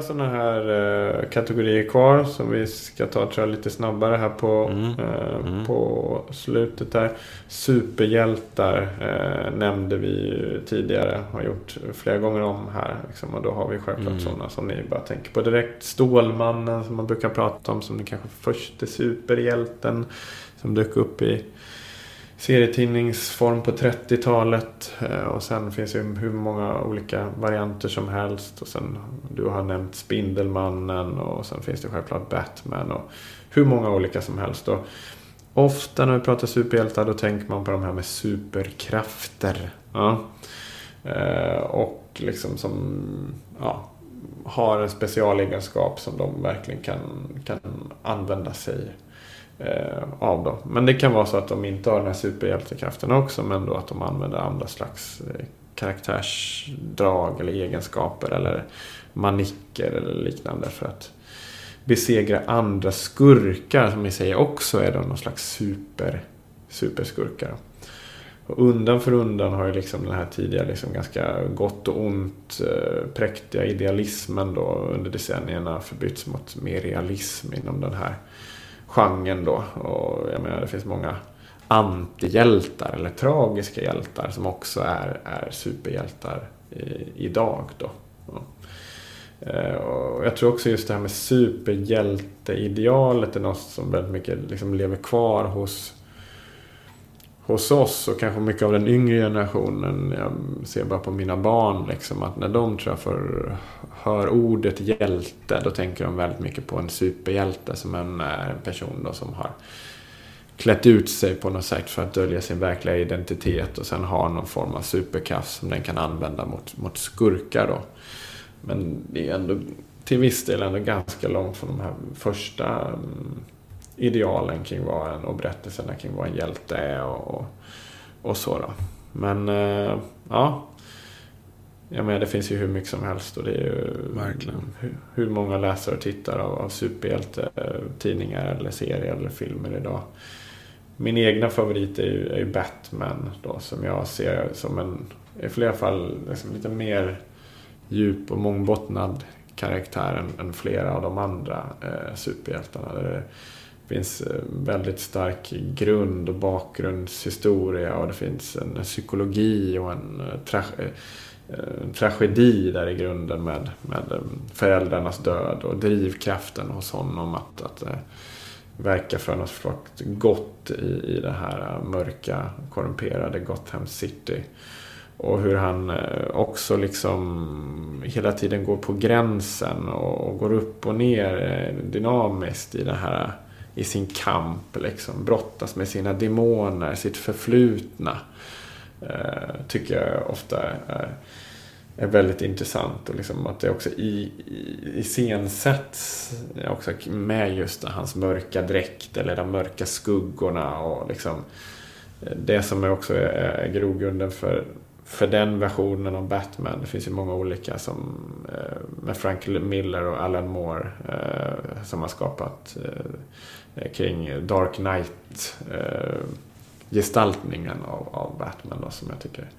sådana här eh, kategorier kvar som vi ska ta tror jag, lite snabbare här på, mm. Eh, mm. på slutet där. Superhjältar eh, nämnde vi tidigare. Har gjort flera gånger om här. Liksom, och då har vi självklart mm. sådana som ni bara tänker på direkt. Stålmannen som man brukar prata om som den kanske första superhjälten. Som dök upp i serietidningsform på 30-talet. Eh, och sen finns det hur många olika varianter som helst. Och sen, du har nämnt Spindelmannen och sen finns det självklart Batman och hur många olika som helst. Och ofta när vi pratar superhjältar då tänker man på de här med superkrafter. Ja. Eh, och liksom som ja, har en specialegenskap som de verkligen kan, kan använda sig eh, av dem. Men det kan vara så att de inte har den här superhjältekraften också men då att de använder andra slags eh, karaktärsdrag eller egenskaper eller manicker eller liknande för att besegra andra skurkar som i sig också är någon slags super, superskurkar. Och undan för undan har ju liksom den här tidigare liksom ganska gott och ont eh, präktiga idealismen då under decennierna förbytts mot mer realism inom den här genren då. Och jag menar det finns många antihjältar eller tragiska hjältar som också är, är superhjältar i, idag då. Ja. Eh, och jag tror också just det här med superhjälteidealet är något som väldigt mycket liksom lever kvar hos hos oss och kanske mycket av den yngre generationen. Jag ser bara på mina barn liksom att när de tror jag får, hör ordet hjälte då tänker de väldigt mycket på en superhjälte som en, eh, en person då som har klätt ut sig på något sätt för att dölja sin verkliga identitet och sen har någon form av superkraft som den kan använda mot, mot skurkar då. Men det är ändå till viss del ändå ganska långt från de här första mm, idealen kring vad en, och berättelserna kring vad en hjälte är och, och, och så då. Men eh, ja, jag menar det finns ju hur mycket som helst och det är ju Verkligen. hur, hur många läsare och tittare av, av superhjältetidningar eller serier eller filmer idag. Min egna favorit är ju, är ju Batman då som jag ser som en, i flera fall, liksom lite mer djup och mångbottnad karaktär än, än flera av de andra eh, superhjältarna. Det finns eh, väldigt stark grund och bakgrundshistoria och det finns en psykologi och en eh, tra en tragedi där i grunden med, med eh, föräldrarnas död och drivkraften hos honom att, att eh, verka för något slags gott i, i det här mörka, korrumperade Gotham City. Och hur han också liksom hela tiden går på gränsen och, går upp och ner dynamiskt i det här i sin kamp. Liksom. Brottas med sina demoner, sitt förflutna. Eh, tycker jag ofta är, är väldigt intressant. Och liksom att det också i, i, iscensätts också med just hans mörka dräkt eller de mörka skuggorna. Och liksom, eh, det som också är, är grogrunden för för den versionen av Batman. Det finns ju många olika som eh, med Frank Miller och Alan Moore eh, som har skapat kring Dark Knight gestaltningen av, av Batman då, som jag tycker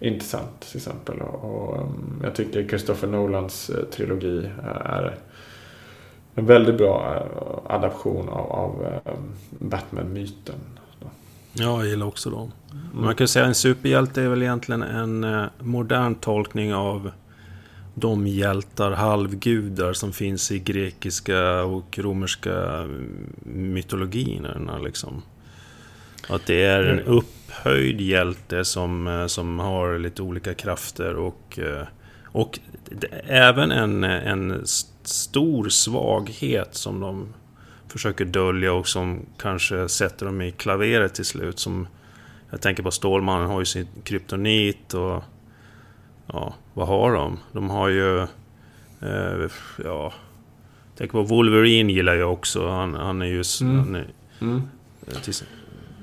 är intressant till exempel. Och, och um, jag tycker Christopher Nolans trilogi är en väldigt bra adaption av, av Batman-myten. Ja, jag gillar också dem. Mm. Man kan säga att en superhjälte är väl egentligen en eh, modern tolkning av de hjältar, halvgudar som finns i grekiska och romerska mytologierna. Liksom. Att det är en mm. upphöjd hjälte som, eh, som har lite olika krafter och, eh, och även en, en stor svaghet som de försöker dölja och som kanske sätter dem i klaveret till slut. Som jag tänker på Stålmannen har ju sin kryptonit och... Ja, vad har de? De har ju... Eh, ja... Tänk på Wolverine gillar jag också. Han, han är ju... Mm. Han är, mm. Eh,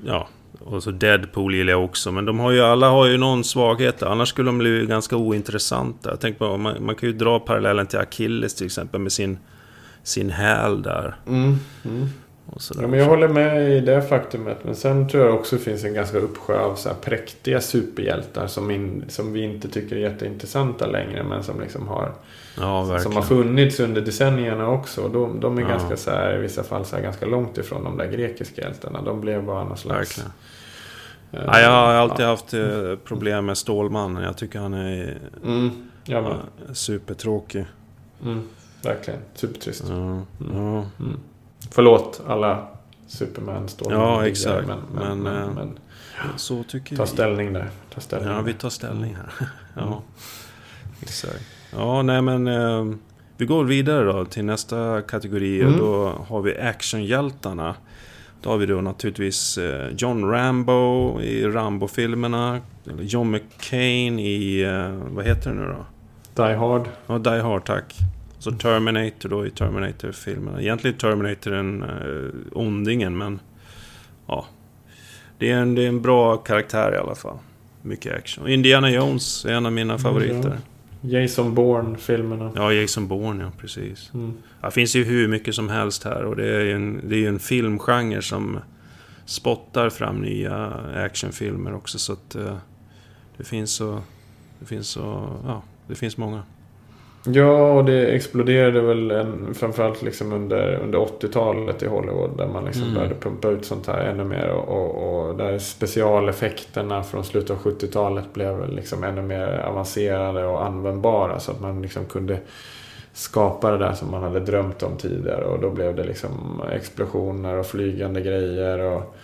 ja, och så Deadpool gillar jag också. Men de har ju, alla har ju någon svaghet. Annars skulle de bli ganska ointressanta. Jag tänker på, man, man kan ju dra parallellen till Achilles till exempel med sin sin häl där. Mm, mm. Ja, men jag håller med i det faktumet. Men sen tror jag också det finns en ganska uppsjö av så här präktiga superhjältar som, in, som vi inte tycker är jätteintressanta längre. Men som liksom har, ja, som har funnits under decennierna också. De, de är ja. ganska så här, i vissa fall så här, ganska långt ifrån de där grekiska hjältarna. De blev bara någon slags... Uh, ja, jag har alltid ja. haft uh, problem med Stålmannen. Jag tycker han är mm, uh, supertråkig. Mm. Verkligen. Supertrist. Ja, mm. Förlåt alla Superman står Ja, exakt. Men, men, men, men, men så tycker ta vi. ställning där. Ta ställning ja, vi tar ställning här. [laughs] ja, mm. exakt. Ja, nej men... Eh, vi går vidare då till nästa kategori. Mm. Då har vi actionhjältarna. Då har vi då naturligtvis eh, John Rambo i Rambo-filmerna. John McCain i... Vad heter det nu då? Die Hard. Ja, Die Hard, tack. Så Terminator då i Terminator-filmerna. Egentligen Terminator en uh, ondingen men... Ja. Det är, en, det är en bra karaktär i alla fall. Mycket action. Indiana Jones är en av mina favoriter. Ja. Jason Bourne-filmerna. Ja, Jason Bourne, ja precis. Mm. Det finns ju hur mycket som helst här och det är ju en, det är en filmgenre som spottar fram nya actionfilmer också så att uh, det finns så... Det finns så... Ja, det finns många. Ja, och det exploderade väl en, framförallt liksom under, under 80-talet i Hollywood. Där man liksom mm. började pumpa ut sånt här ännu mer. Och, och, och där specialeffekterna från slutet av 70-talet blev liksom ännu mer avancerade och användbara. Så att man liksom kunde skapa det där som man hade drömt om tidigare. Och då blev det liksom explosioner och flygande grejer. och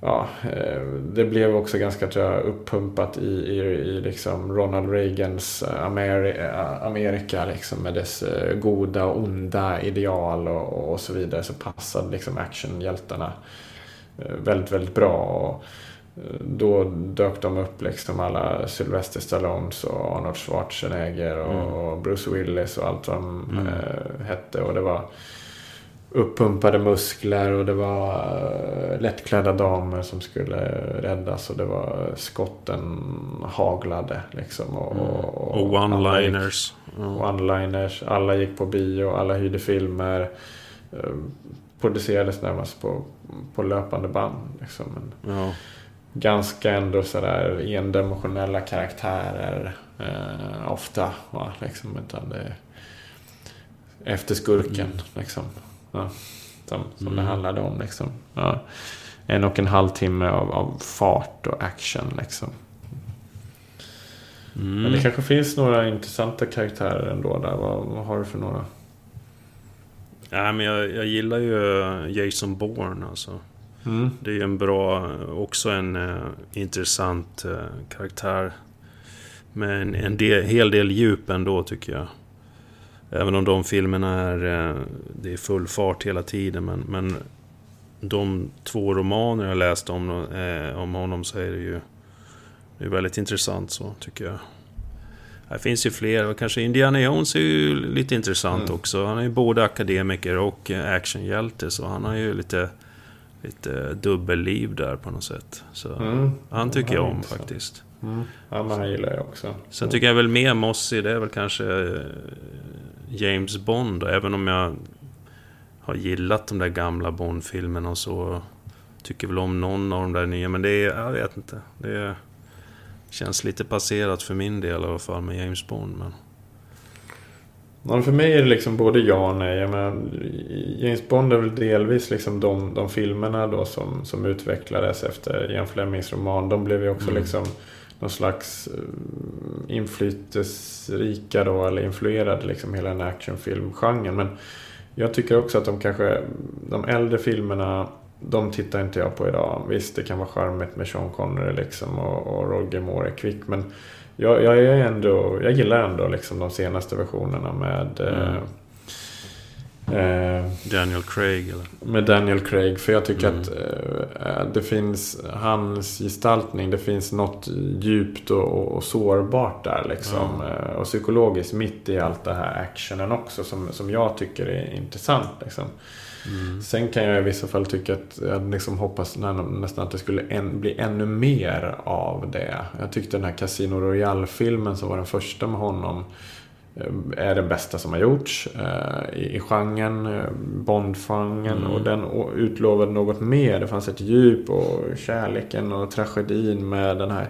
ja, eh, det blev också ganska tror jag, uppumpat i, i, i liksom Ronald Reagans Ameri Amerika liksom, med dess goda och onda ideal och, och så vidare så passade liksom actionhjältarna väldigt, väldigt bra. Och, då dök de upp liksom alla Sylvester Stallones och Arnold Schwarzenegger och mm. Bruce Willis och allt vad de mm. hette. Och det var uppumpade muskler och det var äh, lättklädda damer som skulle räddas och det var skotten haglade liksom. Och, mm. och, och one-liners. One-liners. Alla gick på bio, alla hyrde filmer. Äh, producerades närmast på, på löpande band. Liksom. Men, ja ganska ändå sådär endimensionella karaktärer eh, ofta. Va? Liksom, utan det efter skurken mm. liksom. Ja, som som mm. det handlade om liksom. Ja. En och en halv timme av, av fart och action liksom. Mm. Men det kanske finns några intressanta karaktärer ändå där. Vad, vad har du för några? Ja, men jag, jag gillar ju Jason Bourne alltså. Mm. Det är ju en bra, också en uh, intressant uh, karaktär. Med en, en del, hel del djup ändå tycker jag. Även om de filmerna är, uh, det är full fart hela tiden. Men, men de två romaner jag läst om, om honom så är det ju det är väldigt intressant så tycker jag. Det finns ju fler, och kanske Indiana Jones är ju lite intressant mm. också. Han är ju både akademiker och actionhjälte, så han har ju lite lite dubbelliv där på något sätt. Så mm. Han tycker jag om faktiskt. Mm. Ja, men han gillar jag också. Sen tycker jag väl mer Mossy, det är väl kanske eh, James Bond. Även om jag har gillat de där gamla Bond-filmerna och så. Tycker väl om någon av de där nya, men det är, jag vet inte. Det känns lite passerat för min del i alla fall med James Bond. Men... Ja, för mig är det liksom både ja och nej. Jag menar, James Bond är väl delvis liksom de, de filmerna då som, som utvecklades efter Ian Flemings roman. De blev ju också mm. liksom någon slags eh, inflytelserika då, eller influerade liksom hela den actionfilmgenren. Men jag tycker också att de kanske, de äldre filmerna, de tittar inte jag på idag. Visst, det kan vara charmigt med Sean Connery liksom och, och Roger Moore är kvick, men jag, jag, är ändå, jag gillar ändå liksom de senaste versionerna med eh, mm. eh, Daniel Craig eller? Med Daniel Craig. För jag tycker mm. att eh, det finns hans gestaltning. Det finns något djupt och, och sårbart där liksom. Mm. och psykologiskt mitt i allt det här actionen också. Som, som jag tycker är intressant liksom. Mm. Sen kan jag i vissa fall tycka att jag liksom hoppas nästan att det skulle en, bli ännu mer av det. Jag tyckte den här Casino Royale-filmen som var den första med honom eh, är den bästa som har gjorts eh, i, i genren, eh, Bond-genren. Mm. Och den utlovade något mer. Det fanns ett djup och kärleken och tragedin med den här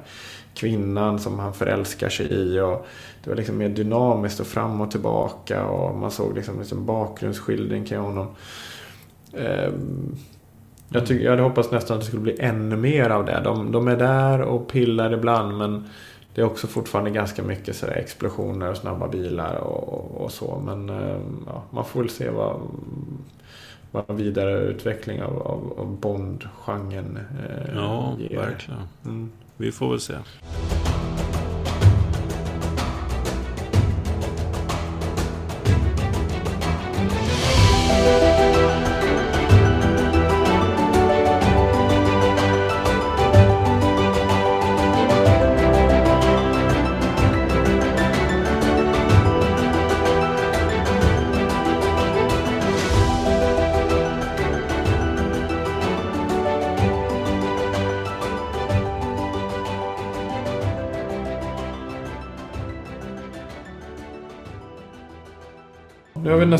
kvinnan som han förälskar sig i. Och det var liksom mer dynamiskt och fram och tillbaka. Och man såg liksom, liksom bakgrundsskildring kring honom. Ehm, jag, tycker, jag hade hoppats nästan att det skulle bli ännu mer av det. De, de är där och pillar ibland men det är också fortfarande ganska mycket så explosioner och snabba bilar och, och så. Men ehm, ja, man får väl se vad, vad vidare utveckling av, av, av Bond-genren eh, ja, ger. Verkligen. Mm. Vi får väl se.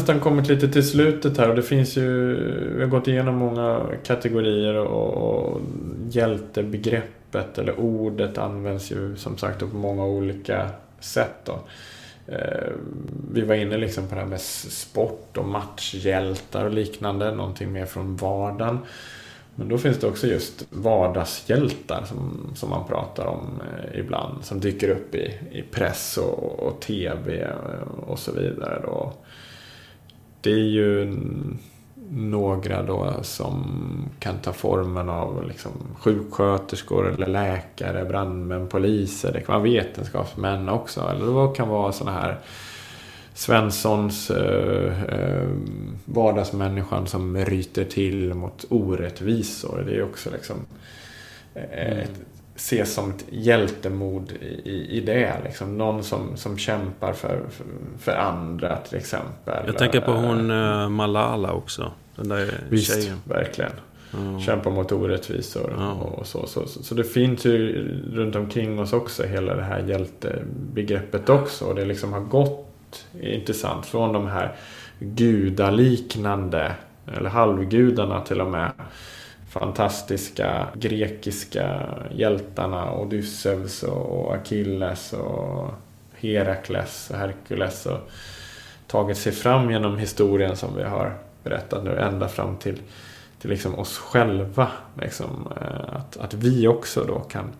Nästan kommit lite till slutet här och det finns ju, vi har gått igenom många kategorier och, och hjältebegreppet eller ordet används ju som sagt på många olika sätt. Då. Eh, vi var inne liksom på det här med sport och matchhjältar och liknande, någonting mer från vardagen. Men då finns det också just vardagshjältar som, som man pratar om eh, ibland. Som dyker upp i, i press och, och tv och så vidare. Då det är ju några då som kan ta formen av liksom sjuksköterskor eller läkare, brandmän, poliser. Det kan vara vetenskapsmän också. Eller det kan vara sådana här Svenssons eh, eh, vardagsmänniskan som ryter till mot orättvisor. Det är också liksom eh, ett, mm ses som ett hjältemod i, i det. Liksom. Någon som, som kämpar för, för, för andra till exempel. Jag tänker på hon uh, Malala också. Den där Visst, tjejen. verkligen. Mm. Kämpa mot orättvisor mm. och så, så, så. Så det finns ju runt omkring oss också hela det här hjältebegreppet också. Och det liksom har gått intressant. Från de här gudaliknande, eller halvgudarna till och med, fantastiska grekiska hjältarna. Odysseus och Achilles och Herakles och Herkules. Och tagit sig fram genom historien som vi har berättat nu ända fram till, till liksom oss själva. Liksom, eh, att, att vi också då kan,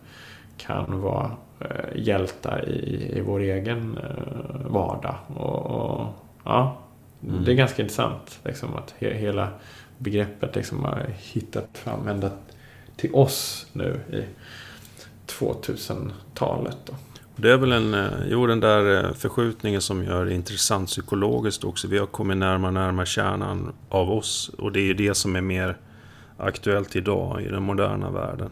kan vara Eh, hjältar i, i vår egen eh, vardag. Och, och ja, mm. Det är ganska intressant liksom, att he, hela begreppet liksom har hittat fram ända till oss nu i 2000-talet. Då. Det är väl en, eh, jo, den där eh, förskjutningen som gör det intressant psykologiskt också. Vi har kommit närmare och närmare kärnan av oss. Och det är ju det som är mer aktuellt idag i den moderna världen.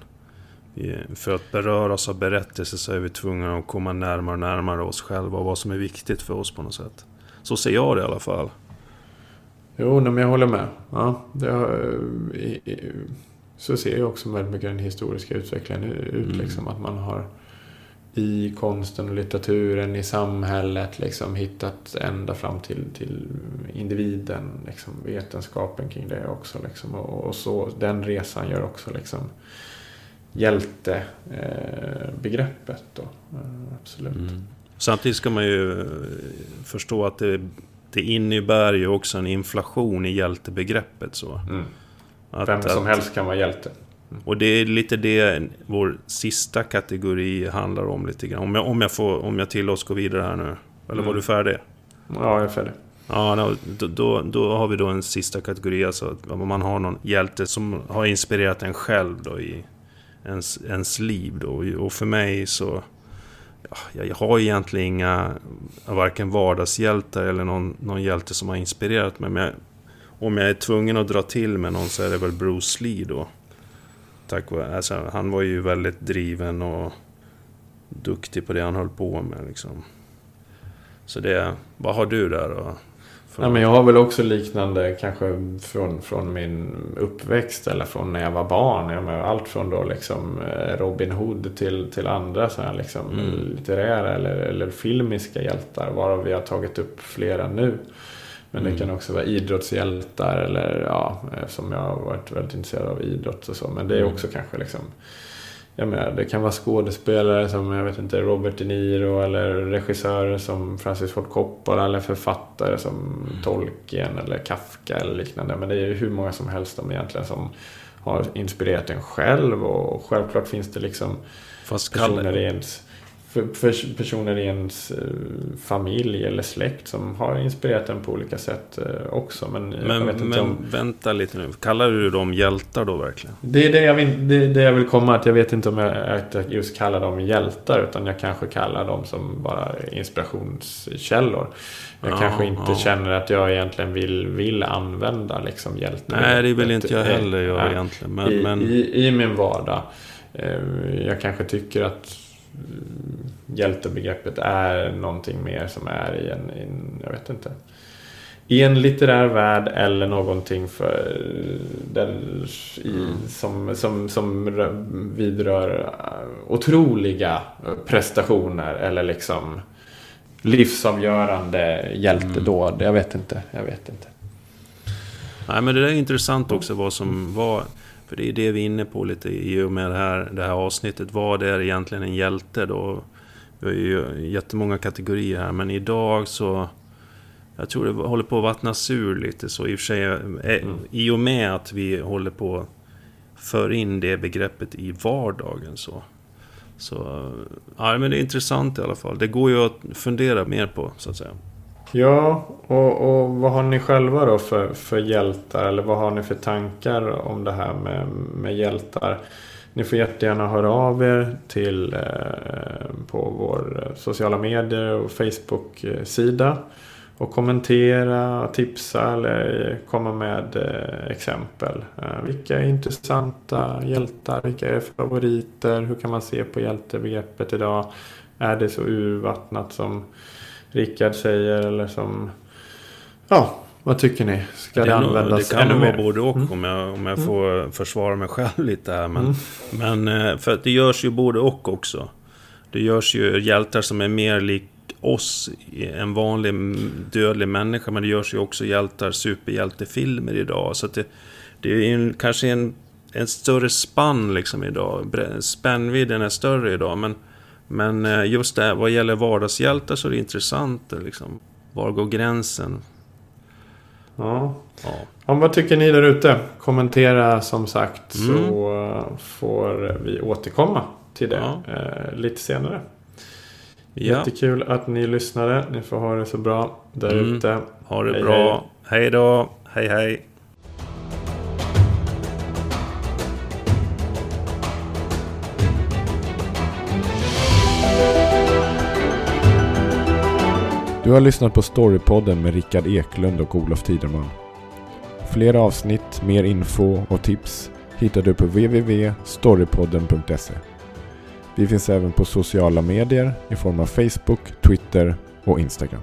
För att beröras av berättelser så är vi tvungna att komma närmare och närmare oss själva och vad som är viktigt för oss på något sätt. Så ser jag det i alla fall. Jo, men jag håller med. Ja, har, så ser jag också väldigt mycket den historiska utvecklingen ut. Mm. Liksom, att man har i konsten och litteraturen, i samhället, liksom, hittat ända fram till, till individen. Liksom, vetenskapen kring det också. Liksom, och, och, så, den resan gör också liksom, hjältebegreppet. Då. Eh, absolut. Mm. Samtidigt ska man ju förstå att det, det innebär ju också en inflation i hjältebegreppet. Så. Mm. Att, Vem som att, helst kan vara hjälte. Mm. Och det är lite det vår sista kategori handlar om lite grann. Om jag, om jag, får, om jag tillåts gå vidare här nu. Eller mm. var du färdig? Ja, jag är färdig. Ja, då, då, då, har vi då en sista kategori. Alltså att man har någon hjälte som har inspirerat en själv då i ens, ens liv då. Och för mig så... Jag har egentligen inga, varken vardagshjältar eller någon, någon hjälte som har inspirerat mig. Men jag, om jag är tvungen att dra till med någon så är det väl Bruce Lee då. Tack vare, alltså, han var ju väldigt driven och duktig på det han höll på med. Liksom. Så det, vad har du där då? Ja, men jag har väl också liknande kanske från, från min uppväxt eller från när jag var barn. Jag menar, allt från då liksom eh, Robin Hood till, till andra så här liksom mm. litterära eller, eller filmiska hjältar. Varav vi har tagit upp flera nu. Men det mm. kan också vara idrottshjältar eller ja, som jag har varit väldigt intresserad av idrott och så. Men det är mm. också kanske liksom jag menar, det kan vara skådespelare som jag vet inte, Robert De Niro eller regissörer som Francis Ford Coppola eller författare som mm. Tolkien eller Kafka eller liknande. Men det är ju hur många som helst de egentligen som har inspirerat en själv och självklart finns det liksom Fast personer i ens för, för personer i ens eh, familj eller släkt som har inspirerat en på olika sätt eh, också. Men, men, men om... vänta lite nu, kallar du dem hjältar då verkligen? Det är det jag vill, det, det jag vill komma att jag vet inte om jag just kallar dem hjältar utan jag kanske kallar dem som bara inspirationskällor. Jag ja, kanske inte ja. känner att jag egentligen vill, vill använda liksom hjältar. Nej, det vill inte jag heller göra egentligen. Men, i, men... I, I min vardag. Eh, jag kanske tycker att hjältebegreppet är någonting mer som är i en, i en, jag vet inte, i en litterär värld eller någonting för den, i, mm. som, som, som vidrör otroliga prestationer eller liksom livsavgörande hjältedåd. Mm. Jag vet inte, jag vet inte. Nej men det där är intressant också vad som var för det är det vi är inne på lite i och med det här, det här avsnittet. Vad är egentligen en hjälte då? Vi har ju jättemånga kategorier här, men idag så... Jag tror det håller på att vattnas ur lite så. I och för sig, eh, mm. i och med att vi håller på föra in det begreppet i vardagen så. Så, ja men det är intressant i alla fall. Det går ju att fundera mer på, så att säga. Ja, och, och vad har ni själva då för, för hjältar? Eller vad har ni för tankar om det här med, med hjältar? Ni får jättegärna höra av er till eh, på vår eh, sociala medier och Facebook-sida. Och kommentera, tipsa eller komma med eh, exempel. Eh, vilka är intressanta hjältar? Vilka är favoriter? Hur kan man se på hjältebegreppet idag? Är det så urvattnat som Rickard säger eller som... Ja, vad tycker ni? Ska det, det användas Det kan nog vara både och mm. om jag, om jag mm. får försvara mig själv lite här. Men, mm. men eh, för det görs ju både och också. Det görs ju hjältar som är mer lik oss, en vanlig dödlig människa. Men det görs ju också hjältar, superhjältefilmer idag. Så det, det är en, kanske en, en större spann liksom idag. Spännvidden är större idag. Men, men eh, just det vad gäller vardagshjältar så är det intressant. Liksom. Var går gränsen? Ja. ja. ja vad tycker ni där ute? Kommentera som sagt mm. så eh, får vi återkomma till det ja. eh, lite senare. Ja. Jättekul att ni lyssnade. Ni får ha det så bra där mm. ute. Ha det hej, bra. Hej. hej då. Hej hej. Du har lyssnat på Storypodden med Rickard Eklund och Olof Tiderman. Fler avsnitt, mer info och tips hittar du på www.storypodden.se. Vi finns även på sociala medier i form av Facebook, Twitter och Instagram.